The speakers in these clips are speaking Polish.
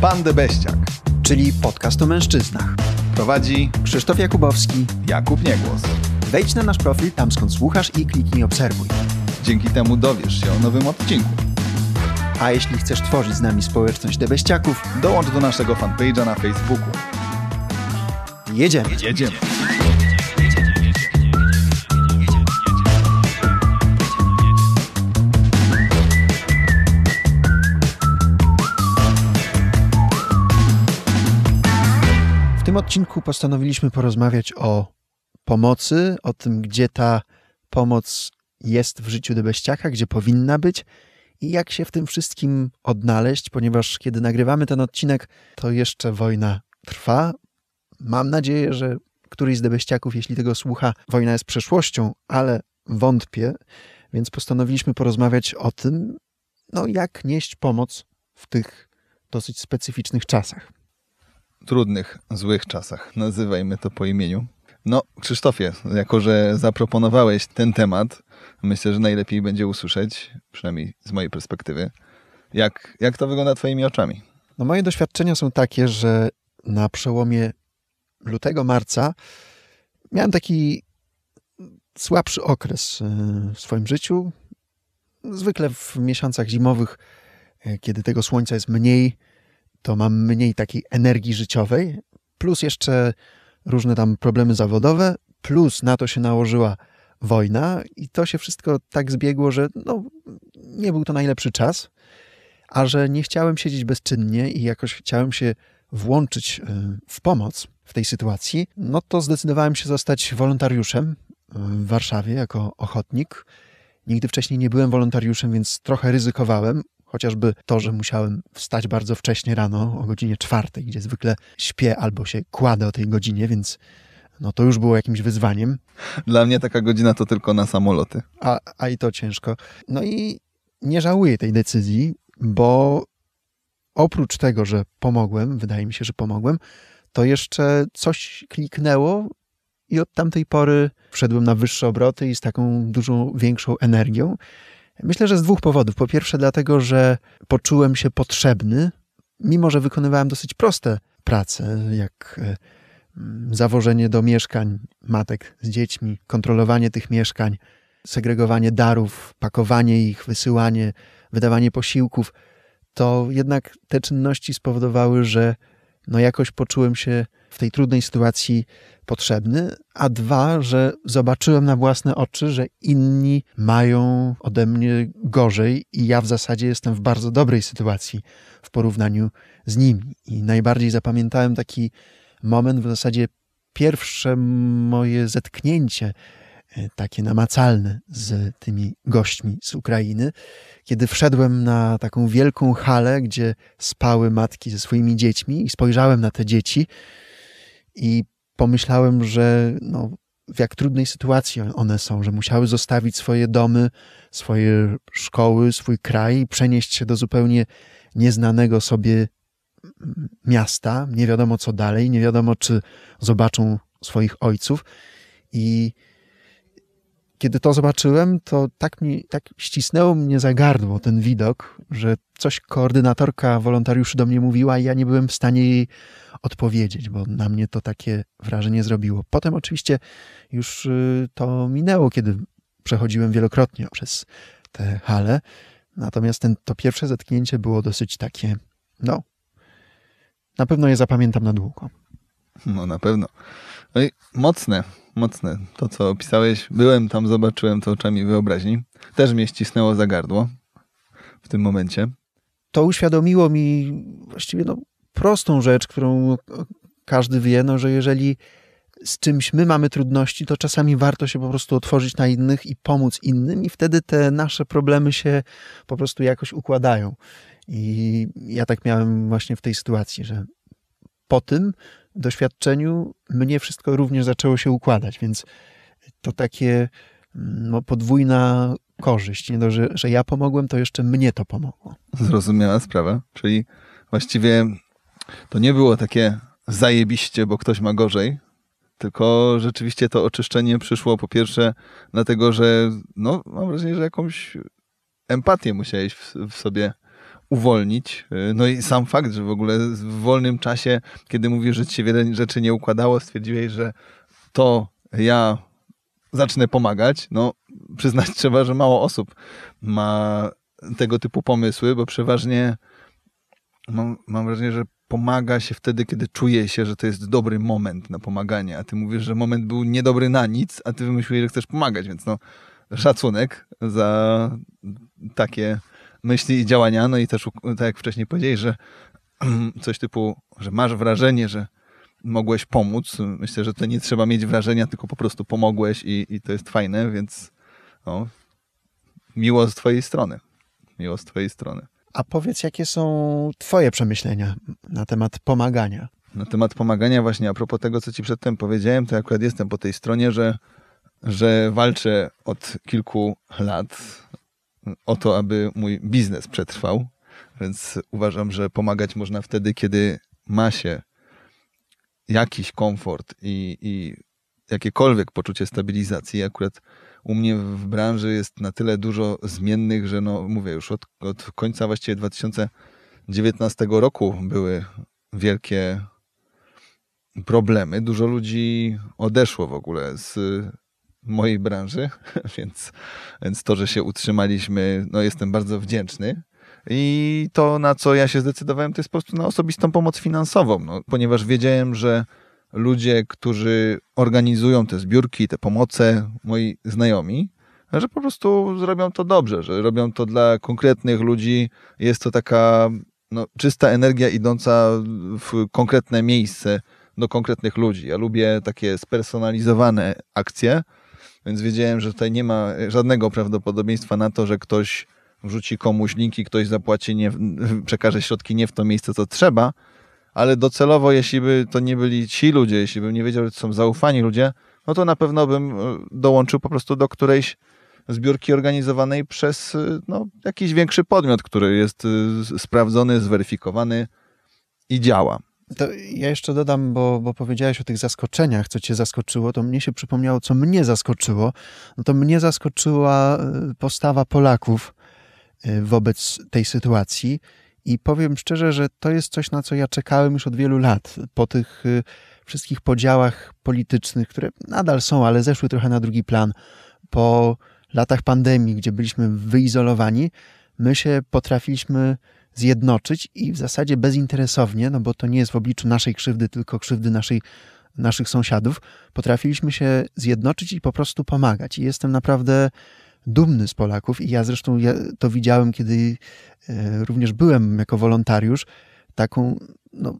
Pan Debeściak, czyli podcast o mężczyznach. Prowadzi Krzysztof Jakubowski, Jakub Niegłos. Wejdź na nasz profil tam skąd słuchasz i kliknij obserwuj. Dzięki temu dowiesz się o nowym odcinku. A jeśli chcesz tworzyć z nami społeczność debeściaków, Dołącz do naszego fanpage'a na Facebooku. jedziemy. Jedziemy. Odcinku postanowiliśmy porozmawiać o pomocy, o tym, gdzie ta pomoc jest w życiu debeściaka, gdzie powinna być i jak się w tym wszystkim odnaleźć, ponieważ kiedy nagrywamy ten odcinek, to jeszcze wojna trwa. Mam nadzieję, że któryś z debeściaków, jeśli tego słucha, wojna jest przeszłością, ale wątpię, więc postanowiliśmy porozmawiać o tym, no jak nieść pomoc w tych dosyć specyficznych czasach. Trudnych, złych czasach. Nazywajmy to po imieniu. No, Krzysztofie, jako że zaproponowałeś ten temat, myślę, że najlepiej będzie usłyszeć, przynajmniej z mojej perspektywy, jak, jak to wygląda twoimi oczami. No moje doświadczenia są takie, że na przełomie lutego, marca miałem taki słabszy okres y, w swoim życiu. Zwykle w miesiącach zimowych, y, kiedy tego słońca jest mniej, to mam mniej takiej energii życiowej, plus jeszcze różne tam problemy zawodowe, plus na to się nałożyła wojna i to się wszystko tak zbiegło, że no, nie był to najlepszy czas, a że nie chciałem siedzieć bezczynnie i jakoś chciałem się włączyć y, w pomoc w tej sytuacji, no to zdecydowałem się zostać wolontariuszem y, w Warszawie jako ochotnik. Nigdy wcześniej nie byłem wolontariuszem, więc trochę ryzykowałem. Chociażby to, że musiałem wstać bardzo wcześnie rano, o godzinie czwartej, gdzie zwykle śpię albo się kładę o tej godzinie, więc no to już było jakimś wyzwaniem. Dla mnie taka godzina to tylko na samoloty. A, a i to ciężko. No i nie żałuję tej decyzji, bo oprócz tego, że pomogłem, wydaje mi się, że pomogłem, to jeszcze coś kliknęło i od tamtej pory wszedłem na wyższe obroty i z taką dużą, większą energią. Myślę, że z dwóch powodów. Po pierwsze, dlatego, że poczułem się potrzebny, mimo że wykonywałem dosyć proste prace, jak e, mm, zawożenie do mieszkań matek z dziećmi, kontrolowanie tych mieszkań, segregowanie darów, pakowanie ich, wysyłanie, wydawanie posiłków, to jednak te czynności spowodowały, że no jakoś poczułem się w tej trudnej sytuacji potrzebny, a dwa, że zobaczyłem na własne oczy, że inni mają ode mnie gorzej i ja w zasadzie jestem w bardzo dobrej sytuacji w porównaniu z nimi. I najbardziej zapamiętałem taki moment, w zasadzie pierwsze moje zetknięcie e, takie namacalne z tymi gośćmi z Ukrainy, kiedy wszedłem na taką wielką halę, gdzie spały matki ze swoimi dziećmi i spojrzałem na te dzieci i pomyślałem, że no, w jak trudnej sytuacji one są, że musiały zostawić swoje domy, swoje szkoły, swój kraj i przenieść się do zupełnie nieznanego sobie miasta. Nie wiadomo co dalej, nie wiadomo czy zobaczą swoich ojców. I kiedy to zobaczyłem, to tak, mi, tak ścisnęło mnie za gardło ten widok, że coś koordynatorka wolontariuszy do mnie mówiła i ja nie byłem w stanie jej odpowiedzieć, bo na mnie to takie wrażenie zrobiło. Potem oczywiście już y, to minęło, kiedy przechodziłem wielokrotnie przez te hale. Natomiast ten, to pierwsze zetknięcie było dosyć takie, no, na pewno je zapamiętam na długo. No na pewno. No i mocne, mocne. To, co opisałeś, byłem tam, zobaczyłem to oczami wyobraźni. Też mnie ścisnęło za gardło w tym momencie. To uświadomiło mi właściwie no, prostą rzecz, którą każdy wie, no, że jeżeli z czymś my mamy trudności, to czasami warto się po prostu otworzyć na innych i pomóc innym, i wtedy te nasze problemy się po prostu jakoś układają. I ja tak miałem właśnie w tej sytuacji, że po tym doświadczeniu mnie wszystko również zaczęło się układać, więc to takie no, podwójna korzyść. Nie dość, że, że ja pomogłem, to jeszcze mnie to pomogło. Zrozumiała sprawa. Czyli właściwie to nie było takie zajebiście, bo ktoś ma gorzej, tylko rzeczywiście to oczyszczenie przyszło po pierwsze dlatego, że no, mam wrażenie, że jakąś empatię musiałeś w, w sobie uwolnić. No i sam fakt, że w ogóle w wolnym czasie, kiedy mówisz, że ci się wiele rzeczy nie układało, stwierdziłeś, że to ja zacznę pomagać. No, przyznać trzeba, że mało osób ma tego typu pomysły, bo przeważnie mam, mam wrażenie, że pomaga się wtedy, kiedy czuje się, że to jest dobry moment na pomaganie, a ty mówisz, że moment był niedobry na nic, a ty wymyśliłeś, że chcesz pomagać, więc no szacunek za takie myśli i działania, no i też tak jak wcześniej powiedziałeś, że coś typu, że masz wrażenie, że mogłeś pomóc. Myślę, że to nie trzeba mieć wrażenia, tylko po prostu pomogłeś i, i to jest fajne, więc no, miło z twojej strony. Miło z twojej strony. A powiedz, jakie są Twoje przemyślenia na temat pomagania? Na temat pomagania, właśnie a propos tego, co Ci przedtem powiedziałem, to akurat jestem po tej stronie, że, że walczę od kilku lat o to, aby mój biznes przetrwał. Więc uważam, że pomagać można wtedy, kiedy ma się jakiś komfort i, i jakiekolwiek poczucie stabilizacji. Akurat u mnie w branży jest na tyle dużo zmiennych, że no mówię już od, od końca właściwie 2019 roku były wielkie problemy. Dużo ludzi odeszło w ogóle z mojej branży, więc, więc to, że się utrzymaliśmy, no jestem bardzo wdzięczny. I to, na co ja się zdecydowałem, to jest po prostu na osobistą pomoc finansową, no, ponieważ wiedziałem, że ludzie, którzy organizują te zbiórki, te pomoce, moi znajomi, że po prostu zrobią to dobrze, że robią to dla konkretnych ludzi. Jest to taka no, czysta energia idąca w konkretne miejsce do konkretnych ludzi. Ja lubię takie spersonalizowane akcje, więc wiedziałem, że tutaj nie ma żadnego prawdopodobieństwa na to, że ktoś wrzuci komuś linki, ktoś zapłaci, nie, przekaże środki nie w to miejsce, co trzeba, ale docelowo, jeśli by to nie byli ci ludzie, jeśli bym nie wiedział, że to są zaufani ludzie, no to na pewno bym e, dołączył po prostu do którejś zbiórki organizowanej przez e, no, jakiś większy podmiot, który jest e, sprawdzony, zweryfikowany i działa. To ja jeszcze dodam, bo, bo powiedziałeś o tych zaskoczeniach, co cię zaskoczyło, to mnie się przypomniało, co mnie zaskoczyło. No to mnie zaskoczyła postawa Polaków wobec tej sytuacji i powiem szczerze, że to jest coś, na co ja czekałem już od wielu lat. Po tych y, wszystkich podziałach politycznych, które nadal są, ale zeszły trochę na drugi plan, po latach pandemii, gdzie byliśmy wyizolowani, my się potrafiliśmy zjednoczyć i w zasadzie bezinteresownie, no bo to nie jest w obliczu naszej krzywdy, tylko krzywdy naszej, naszych sąsiadów, potrafiliśmy się zjednoczyć i po prostu pomagać. I jestem naprawdę dumny z Polaków i ja zresztą ja to widziałem, kiedy e, również byłem jako wolontariusz, taką, no,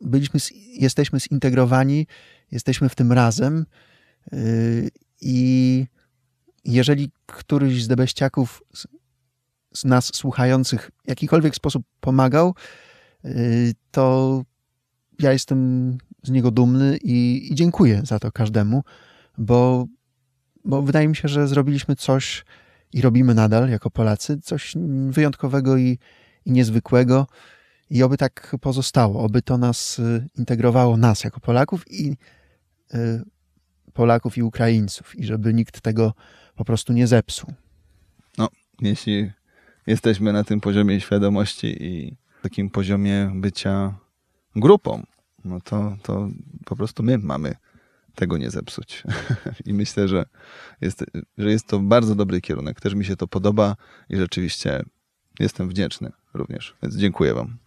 byliśmy, jesteśmy zintegrowani, jesteśmy w tym razem e, i jeżeli któryś z debeściaków z, nas słuchających w jakikolwiek sposób pomagał, e, to ja jestem z niego dumny i, i dziękuję za to każdemu, bo bo wydaje mi się, że zrobiliśmy coś i robimy nadal jako Polacy coś wyjątkowego i, i niezwykłego. I oby tak pozostało, oby to nas y, integrowało, nas jako Polaków i y, Polaków i Ukraińców, i żeby nikt tego po prostu nie zepsuł. No, jeśli jesteśmy na tym poziomie świadomości i takim poziomie bycia grupą, no to, to po prostu my mamy tego nie zepsuć. I myślę, że jest, że jest to bardzo dobry kierunek. Też mi się to podoba i rzeczywiście jestem wdzięczny również. Więc dziękuję Wam.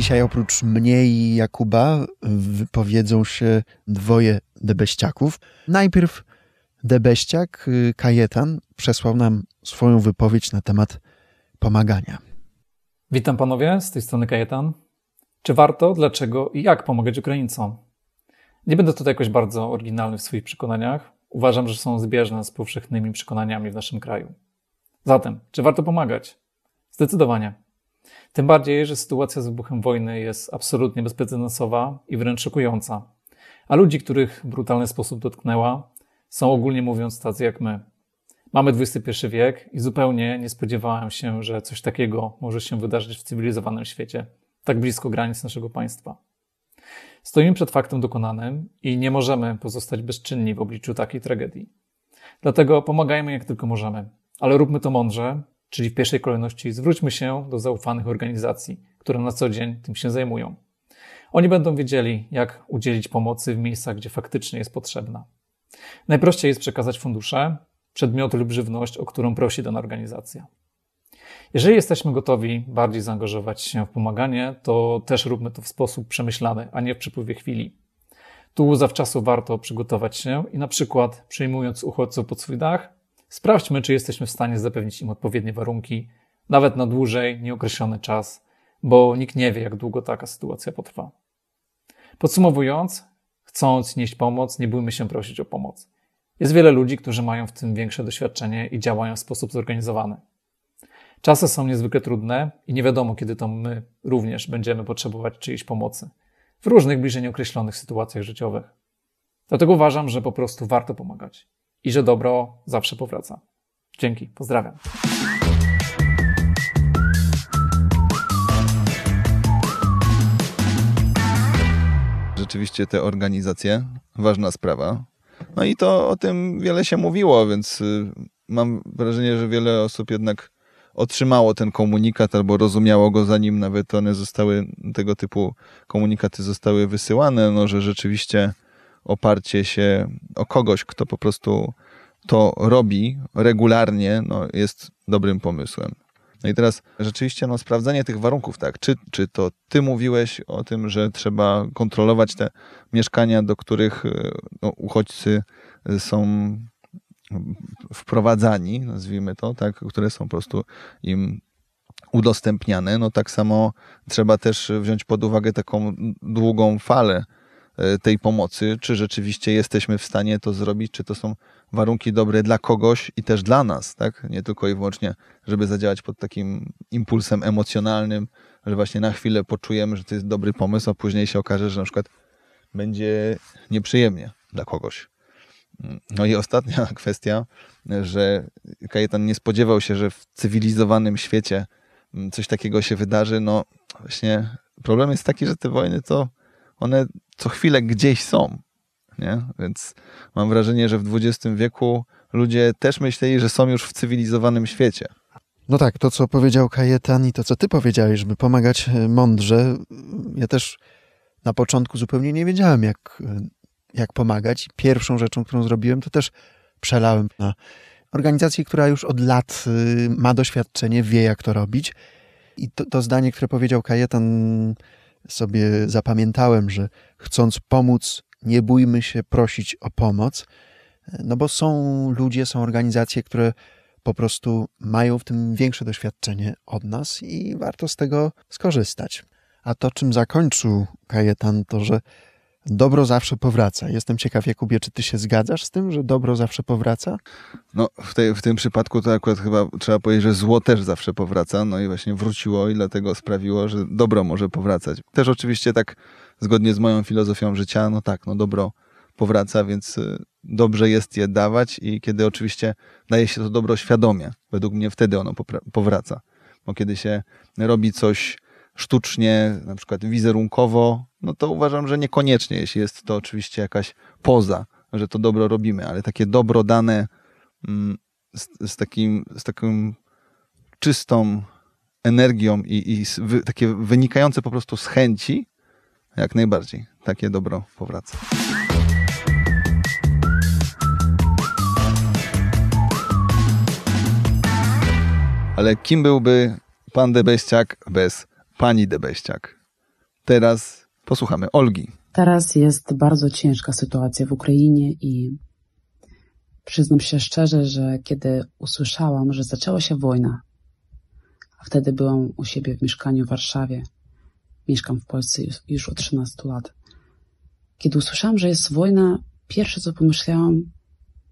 Dzisiaj oprócz mnie i Jakuba wypowiedzą się dwoje debeściaków. Najpierw debeściak y, Kajetan przesłał nam swoją wypowiedź na temat pomagania. Witam panowie, z tej strony Kajetan. Czy warto, dlaczego i jak pomagać Ukraińcom? Nie będę tutaj jakoś bardzo oryginalny w swoich przekonaniach. Uważam, że są zbieżne z powszechnymi przekonaniami w naszym kraju. Zatem, czy warto pomagać? Zdecydowanie. Tym bardziej, że sytuacja z wybuchem wojny jest absolutnie bezprecedensowa i wręcz szokująca. A ludzi, których w brutalny sposób dotknęła, są ogólnie mówiąc tacy jak my. Mamy XXI wiek i zupełnie nie spodziewałem się, że coś takiego może się wydarzyć w cywilizowanym świecie, tak blisko granic naszego państwa. Stoimy przed faktem dokonanym i nie możemy pozostać bezczynni w obliczu takiej tragedii. Dlatego pomagajmy jak tylko możemy, ale róbmy to mądrze, czyli w pierwszej kolejności zwróćmy się do zaufanych organizacji, które na co dzień tym się zajmują. Oni będą wiedzieli, jak udzielić pomocy w miejscach, gdzie faktycznie jest potrzebna. Najprościej jest przekazać fundusze, przedmioty lub żywność, o którą prosi dana organizacja. Jeżeli jesteśmy gotowi bardziej zaangażować się w pomaganie, to też róbmy to w sposób przemyślany, a nie w przypływie chwili. Tu zawczasu warto przygotować się i na przykład przyjmując uchodźców pod swój dach, sprawdźmy, czy jesteśmy w stanie zapewnić im odpowiednie warunki, nawet na dłużej, nieokreślony czas, bo nikt nie wie, jak długo taka sytuacja potrwa. Podsumowując, chcąc nieść pomoc, nie bójmy się prosić o pomoc. Jest wiele ludzi, którzy mają w tym większe doświadczenie i działają w sposób zorganizowany. Czasy są niezwykle trudne i nie wiadomo, kiedy to my również będziemy potrzebować czyjejś pomocy w różnych bliżej nieokreślonych sytuacjach życiowych. Dlatego uważam, że po prostu warto pomagać i że dobro zawsze powraca. Dzięki, pozdrawiam. Rzeczywiście te organizacje, ważna sprawa. No i to o tym wiele się mówiło, więc y, mam wrażenie, że wiele osób jednak otrzymało ten komunikat albo rozumiało go zanim nawet one zostały, tego typu komunikaty zostały wysyłane, no że rzeczywiście oparcie się o kogoś, kto po prostu to robi regularnie, no, jest dobrym pomysłem. No i teraz rzeczywiście no, sprawdzanie tych warunków, tak, czy, czy to ty mówiłeś o tym, że trzeba kontrolować te mieszkania, do których no, uchodźcy są wprowadzani, nazwijmy to, tak, które są po prostu im udostępniane, no tak samo trzeba też wziąć pod uwagę taką długą falę e, tej pomocy, czy rzeczywiście jesteśmy w stanie to zrobić, czy to są warunki dobre dla kogoś i też dla nas, tak? Nie tylko i wyłącznie, żeby zadziałać pod takim impulsem emocjonalnym, że właśnie na chwilę poczujemy, że to jest dobry pomysł, a później się okaże, że na przykład będzie nieprzyjemnie dla kogoś. No i ostatnia kwestia, że Kajetan nie spodziewał się, że w cywilizowanym świecie coś takiego się wydarzy. No właśnie problem jest taki, że te wojny to one co chwilę gdzieś są. Nie? Więc mam wrażenie, że w XX wieku ludzie też myśleli, że są już w cywilizowanym świecie. No tak, to co powiedział Kajetan i to co ty powiedziałeś, żeby pomagać e, mądrze, ja też na początku zupełnie nie wiedziałem, jak e, jak pomagać. Pierwszą rzeczą, którą zrobiłem, to też przelałem na organizację, która już od lat y, ma doświadczenie, wie jak to robić. I to, to zdanie, które powiedział Kajetan, sobie zapamiętałem, że chcąc pomóc, nie bójmy się prosić o pomoc, no bo są ludzie, są organizacje, które po prostu mają w tym większe doświadczenie od nas i warto z tego skorzystać. A to, czym zakończył Kajetan, to że dobro zawsze powraca. Jestem ciekaw, Jakubie, czy ty się zgadzasz z tym, że dobro zawsze powraca? No, w, tej, w tym przypadku to akurat chyba trzeba powiedzieć, że zło też zawsze powraca, no i właśnie wróciło i dlatego sprawiło, że dobro może powracać. Też oczywiście tak zgodnie z moją filozofią życia, no tak, no dobro powraca, więc y, dobrze jest je dawać i kiedy oczywiście daje się to dobro świadomie, według mnie wtedy ono powraca. Bo kiedy się robi coś sztucznie, na przykład wizerunkowo, no to uważam, że niekoniecznie, jeśli jest to oczywiście jakaś poza, że to dobro robimy, ale takie dobro dane mm, z, z, takim, z taką czystą energią i, i takie wynikające po prostu z chęci, jak najbardziej takie dobro powraca. Ale kim byłby pan Debeściak bez pani Debeściak? Teraz Posłuchamy Olgi. Teraz jest bardzo ciężka sytuacja w Ukrainie i przyznam się szczerze, że kiedy usłyszałam, że zaczęła się wojna, a wtedy byłam u siebie w mieszkaniu w Warszawie, mieszkam w Polsce już, od 13 lat. Kiedy usłyszałam, że jest wojna, pierwsze co pomyślałam,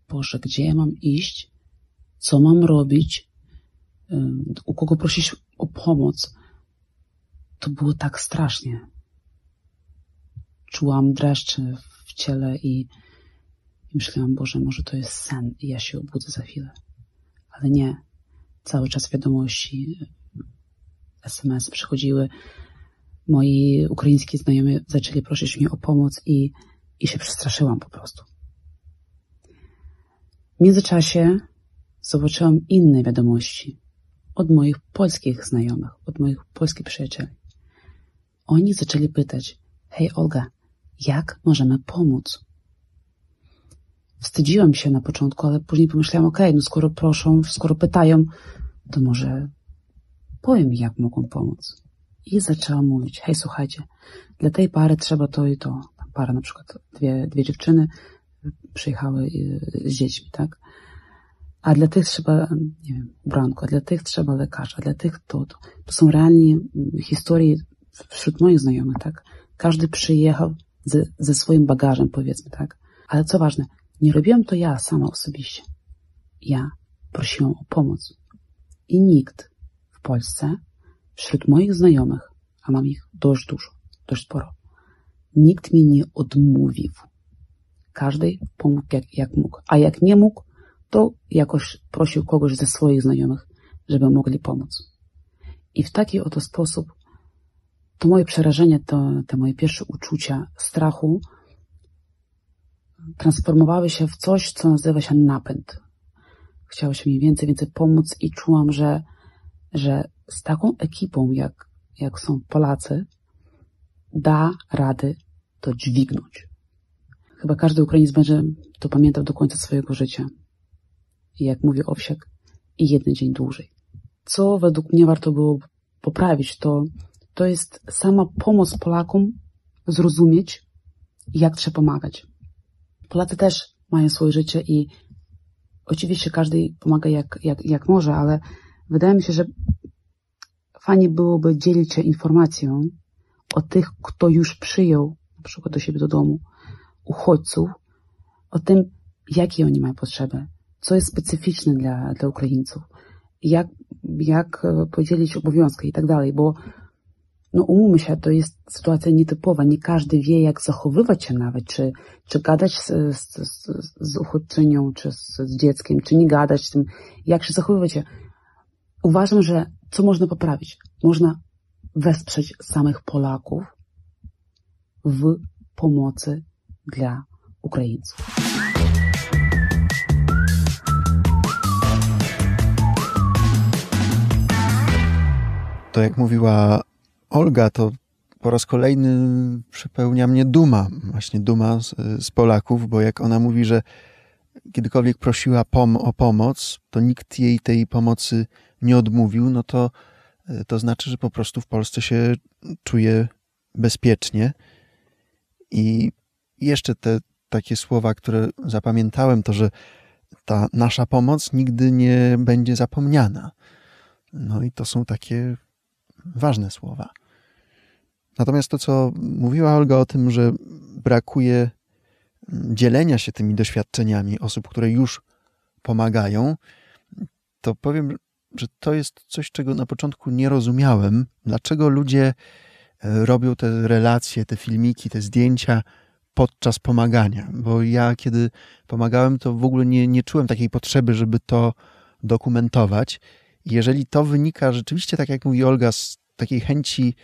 Boże, gdzie ja mam iść? Co mam robić? U kogo prosić o pomoc? To było tak strasznie czułam dreszcz w ciele i, i myślałam, Boże, może to jest sen i ja się obudzę za chwilę. Ale nie. Cały czas wiadomości, SMS przychodziły. moi ukraińscy znajomi zaczęli prosić mnie o pomoc i, i się przestraszyłam po prostu. W międzyczasie zobaczyłam inne wiadomości od moich polskich znajomych, od moich polskich przyjaciół. Oni zaczęli pytać, hej Olga, jak możemy pomóc? Wstydziłam się na początku, ale później pomyślałam, okej, okay, no skoro proszą, skoro pytają, to może powiem, jak mogą pomóc. I zaczęłam mówić, hej, słuchajcie, dla tej pary trzeba to i to. Para na przykład, dwie, dwie dziewczyny przyjechały y, z dziećmi, tak? A dla tych trzeba, nie wiem, ubranku, a dla tych trzeba lekarza, a dla tych to, to. To są realnie historie wśród moich znajomych, tak? Każdy przyjechał ze, ze swoim bagażem, powiedzmy, tak? Ale co ważne, nie robiłam to ja sama osobiście. Ja prosiłam o pomoc. I nikt w Polsce, wśród moich znajomych, a mam ich dość dużo, dość sporo, nikt mi nie odmówił. Każdy pomógł jak, jak mógł. A jak nie mógł, to jakoś prosił kogoś ze swoich znajomych, żeby mogli pomóc. I w taki oto sposób to moje przerażenie, to, te moje pierwsze uczucia strachu transformowały się w coś, co nazywa się napęd. Chciało się mi więcej, więcej pomóc i czułam, że, że z taką ekipą, jak, jak są Polacy, da rady to dźwignąć. Chyba każdy Ukrainiec będzie to pamiętał do końca swojego życia. I jak mówi Owsiak, i jeden dzień dłużej. Co według mnie warto było poprawić, to, to jest sama pomoc Polakom zrozumieć, jak trzeba pomagać. Polacy też mają swoje życie i oczywiście każdy pomaga jak, jak, jak może, ale wydaje mi się, że fajnie byłoby dzielić się informacją o tych, kto już przyjął na przykład do siebie do domu uchodźców, o tym, jakie oni mają potrzeby, co jest specyficzne dla, dla Ukraińców, jak, jak podzielić obowiązki i tak dalej, bo no umówmy się, to jest sytuacja nietypowa. Nie każdy wie, jak zachowywać się nawet, czy, czy gadać z, z, z, z uchodźczynią, czy z, z dzieckiem, czy nie gadać z tym, jak się zachowywać się. Uważam, że co można poprawić? Można wesprzeć samych Polaków w pomocy dla Ukraińców. To jak mówiła Olga, to po raz kolejny przepełnia mnie duma, właśnie duma z, z, Polaków, bo jak ona mówi, że kiedykolwiek prosiła pom o pomoc, to nikt jej tej pomocy nie odmówił, no to to znaczy, że po prostu w Polsce się czuje bezpiecznie. I jeszcze te takie słowa, które zapamiętałem, to że ta nasza pomoc nigdy nie będzie zapomniana. No i to są takie ważne słowa. Natomiast to, co mówiła Olga o tym, że brakuje dzielenia się tymi doświadczeniami osób, które już pomagają, to powiem, że to jest coś, czego na początku nie rozumiałem. Dlaczego ludzie e, robią te relacje, te filmiki, te zdjęcia podczas pomagania? Bo ja, kiedy pomagałem, to w ogóle nie, nie czułem takiej potrzeby, żeby to dokumentować. Jeżeli to wynika rzeczywiście, tak jak mówi Olga, z takiej chęci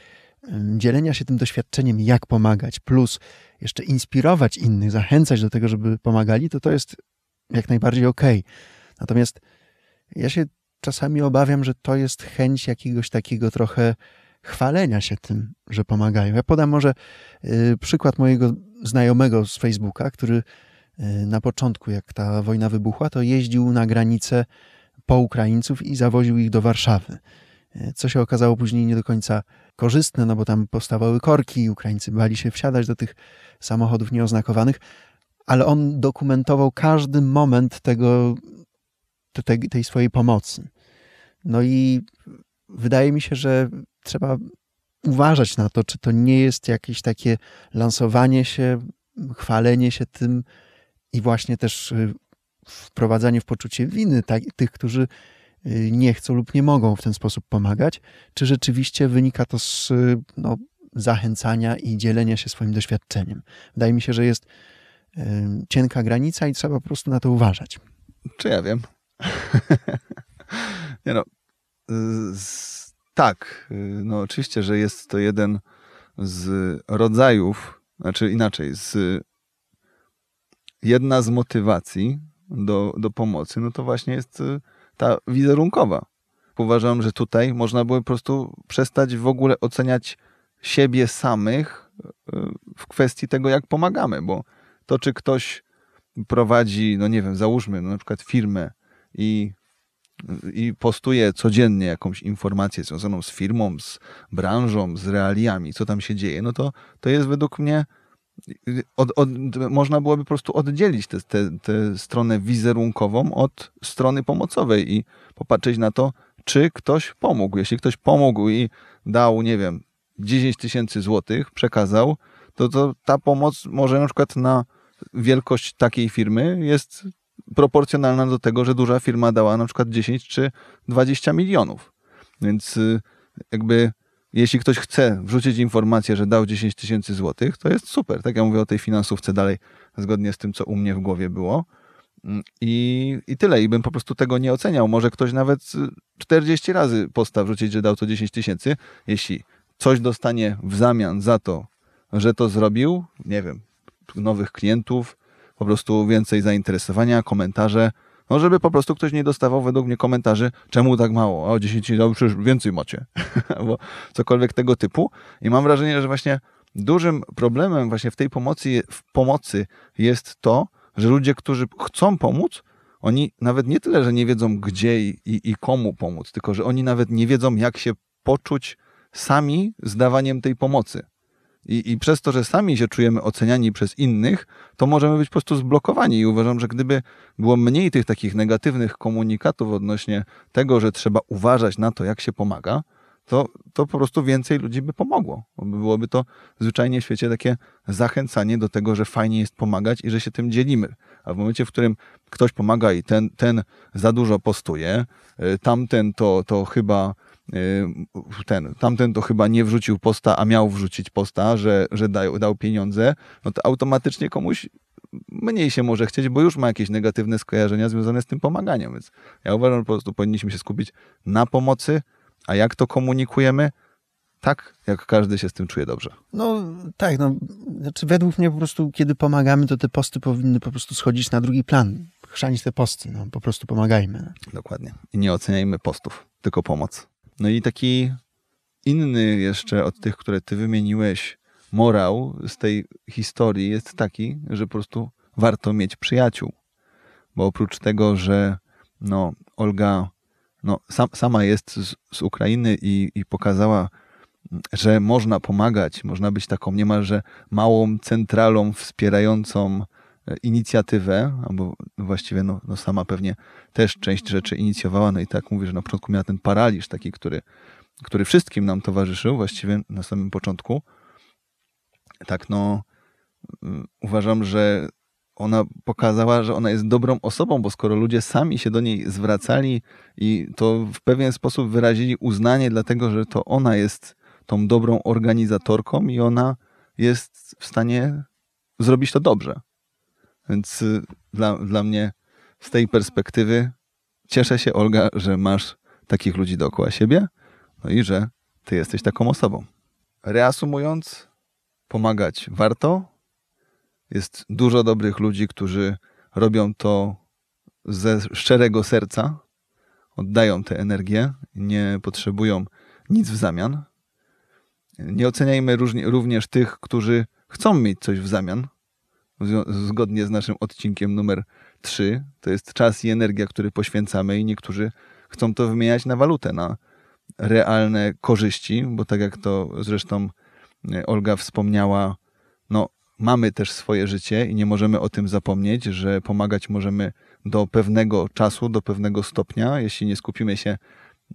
dzielenia się tym doświadczeniem, jak pomagać, plus jeszcze inspirować innych, zachęcać do tego, żeby pomagali, to to jest jak najbardziej. Okay. Natomiast ja się czasami obawiam, że to jest chęć jakiegoś takiego trochę chwalenia się tym, że pomagają. Ja podam może y, przykład mojego znajomego z Facebooka, który y, na początku, jak ta wojna wybuchła, to jeździł na granicę po Ukraińców i zawoził ich do Warszawy. Co się okazało później nie do końca korzystne, no bo tam powstawały korki i Ukraińcy bali się wsiadać do tych samochodów nieoznakowanych, ale on dokumentował każdy moment tego, tej, tej swojej pomocy. No i wydaje mi się, że trzeba uważać na to, czy to nie jest jakieś takie lansowanie się, chwalenie się tym i właśnie też y, wprowadzanie w poczucie winy tak, tych, którzy nie chcą lub nie mogą w ten sposób pomagać, czy rzeczywiście wynika to z no, zachęcania i dzielenia się swoim doświadczeniem. Wydaje mi się, że jest cienka granica i trzeba po prostu na to uważać. Czy ja wiem? Nie no, tak, no oczywiście, że jest to jeden z rodzajów, znaczy inaczej, z jedna z motywacji do, do pomocy, no to właśnie jest ta wizerunkowa. Uważam, że tutaj można było po prostu przestać w ogóle oceniać siebie samych y, w kwestii tego, jak pomagamy, bo to, czy ktoś prowadzi, no nie wiem, załóżmy no na przykład firmę i, i postuje codziennie jakąś informację związaną z firmą, z branżą, z realiami, co tam się dzieje, no to, to jest według mnie od, od, można byłoby po prostu oddzielić tę te, te, te stronę wizerunkową od strony pomocowej i popatrzeć na to, czy ktoś pomógł. Jeśli ktoś pomógł i dał, nie wiem, 10 tysięcy złotych, przekazał, to, to ta pomoc może na przykład na wielkość takiej firmy jest proporcjonalna do tego, że duża firma dała na przykład 10 czy 20 milionów. Więc y, jakby jeśli ktoś chce wrzucić informację, że dał 10 tysięcy złotych, to jest super. Tak ja mówię o tej finansówce dalej, zgodnie z tym, co u mnie w głowie było. Mm, I, I tyle. I bym po prostu tego nie oceniał. Może ktoś nawet 40 razy posta wrzucić, że dał to 10 tysięcy. Jeśli coś dostanie w zamian za to, że to zrobił, nie wiem, nowych klientów, po prostu więcej zainteresowania, komentarze, no, żeby po prostu ktoś nie dostawał według mnie komentarzy, czemu tak mało, o 10 no przecież więcej macie, albo cokolwiek tego typu. I mam wrażenie, że właśnie dużym problemem właśnie w tej pomocy, w pomocy jest to, że ludzie, którzy chcą pomóc, oni nawet nie tyle, że nie wiedzą gdzie i, i, i komu pomóc, tylko że oni nawet nie wiedzą, jak się poczuć sami z dawaniem tej pomocy. I, I przez to, że sami się czujemy oceniani przez innych, to możemy być po prostu zblokowani. I uważam, że gdyby było mniej tych takich negatywnych komunikatów odnośnie tego, że trzeba uważać na to, jak się pomaga, to, to po prostu więcej ludzi by pomogło. Byłoby to zwyczajnie w świecie takie zachęcanie do tego, że fajnie jest pomagać i że się tym dzielimy. A w momencie, w którym ktoś pomaga i ten, ten za dużo postuje, y, tamten to, to chyba ten, tamten to chyba nie wrzucił posta, a miał wrzucić posta, że, że dał, dał pieniądze, no to automatycznie komuś mniej się może chcieć, bo już ma jakieś negatywne skojarzenia związane z tym pomaganiem. Więc ja uważam, że po prostu powinniśmy się skupić na pomocy, a jak to komunikujemy, tak, jak każdy się z tym czuje dobrze. No tak, no, znaczy według mnie po prostu, kiedy pomagamy, to te posty powinny po prostu schodzić na drugi plan. Chrzanić te posty, no po prostu pomagajmy. Dokładnie. I nie oceniajmy postów, tylko pomoc. No i taki inny jeszcze od tych, które ty wymieniłeś, morał z tej historii jest taki, że po prostu warto mieć przyjaciół. Bo oprócz tego, że no, Olga no, sam, sama jest z, z Ukrainy i, i pokazała, że można pomagać, można być taką niemalże małą centralą wspierającą inicjatywę, albo właściwie no, no sama pewnie też część rzeczy inicjowała, no i tak mówię, że na początku miała ten paraliż taki, który, który wszystkim nam towarzyszył, właściwie na samym początku. Tak, no mm, uważam, że ona pokazała, że ona jest dobrą osobą, bo skoro ludzie sami się do niej zwracali i to w pewien sposób wyrazili uznanie, dlatego że to ona jest tą dobrą organizatorką i ona jest w stanie zrobić to dobrze. Więc y, dla, dla mnie z tej perspektywy cieszę się, Olga, że masz takich ludzi dookoła siebie, no i że ty jesteś taką osobą. Reasumując, pomagać warto. Jest dużo dobrych ludzi, którzy robią to ze szczerego serca, oddają tę energię, nie potrzebują nic w zamian. Nie oceniajmy również tych, którzy chcą mieć coś w zamian, zgodnie z naszym odcinkiem numer 3. To jest czas i energia, który poświęcamy i niektórzy chcą to wymieniać na walutę, na realne korzyści, bo tak jak to zresztą e, Olga wspomniała, no mamy też swoje życie i nie możemy o tym zapomnieć, że pomagać możemy do pewnego czasu, do pewnego stopnia, jeśli nie skupimy się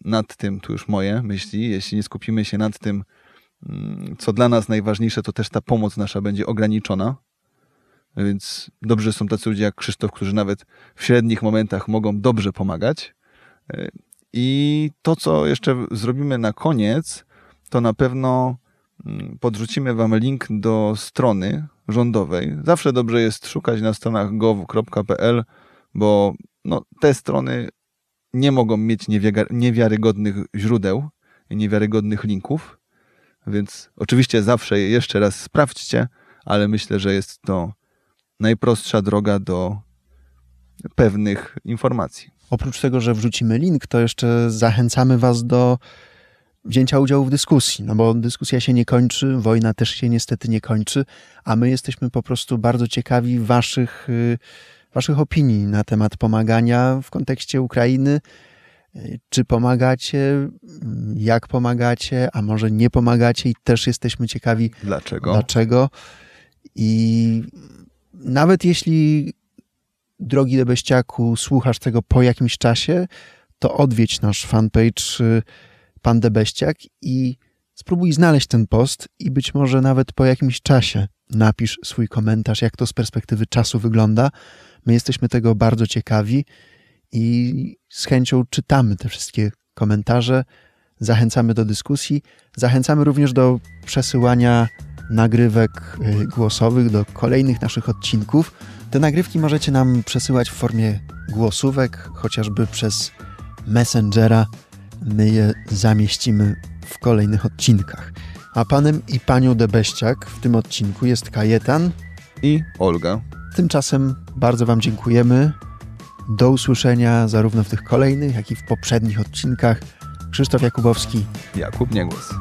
nad tym, tu już moje myśli, jeśli nie skupimy się nad tym, mm, co dla nas najważniejsze, to też ta pomoc nasza będzie ograniczona, więc dobrze są tacy ludzie jak Krzysztof, którzy nawet w średnich momentach mogą dobrze pomagać. E, I to, co jeszcze zrobimy na koniec, to na pewno mm, podrzucimy Wam link do strony rządowej. Zawsze dobrze jest szukać na stronach gov.pl, bo no, te strony nie mogą mieć niewiarygodnych źródeł i niewiarygodnych linków, Więc oczywiście zawsze je jeszcze raz sprawdźcie, ale myślę, że jest to najprostsza droga do pewnych informacji. Oprócz tego, że wrzucimy link, to jeszcze zachęcamy Was do wzięcia udziału w dyskusji, no bo dyskusja się nie kończy, wojna też się niestety nie kończy, a my jesteśmy po prostu bardzo ciekawi Waszych, y, waszych opinii na temat pomagania w kontekście Ukrainy. Czy pomagacie, jak pomagacie, a może nie pomagacie i też jesteśmy ciekawi, Dlaczego? Dlaczego? I nawet jeśli, drogi Debeściaku, słuchasz tego po jakimś czasie, to odwiedź nasz fanpage y, Pan Debeściak i spróbuj znaleźć ten post i być może nawet po jakimś czasie napisz swój komentarz, jak to z perspektywy czasu wygląda. My jesteśmy tego bardzo ciekawi i z chęcią czytamy te wszystkie komentarze. Zachęcamy do dyskusji. Zachęcamy również do przesyłania nagrywek y, głosowych do kolejnych naszych odcinków. Te nagrywki możecie nam przesyłać w formie głosówek, chociażby przez Messengera. My je zamieścimy w kolejnych odcinkach. A panem i panią Debeściak w tym odcinku jest Kajetan. I Olga. Tymczasem bardzo Wam dziękujemy. Do usłyszenia zarówno w tych kolejnych, jak i w poprzednich odcinkach. Krzysztof Jakubowski. Jakub Niegłos.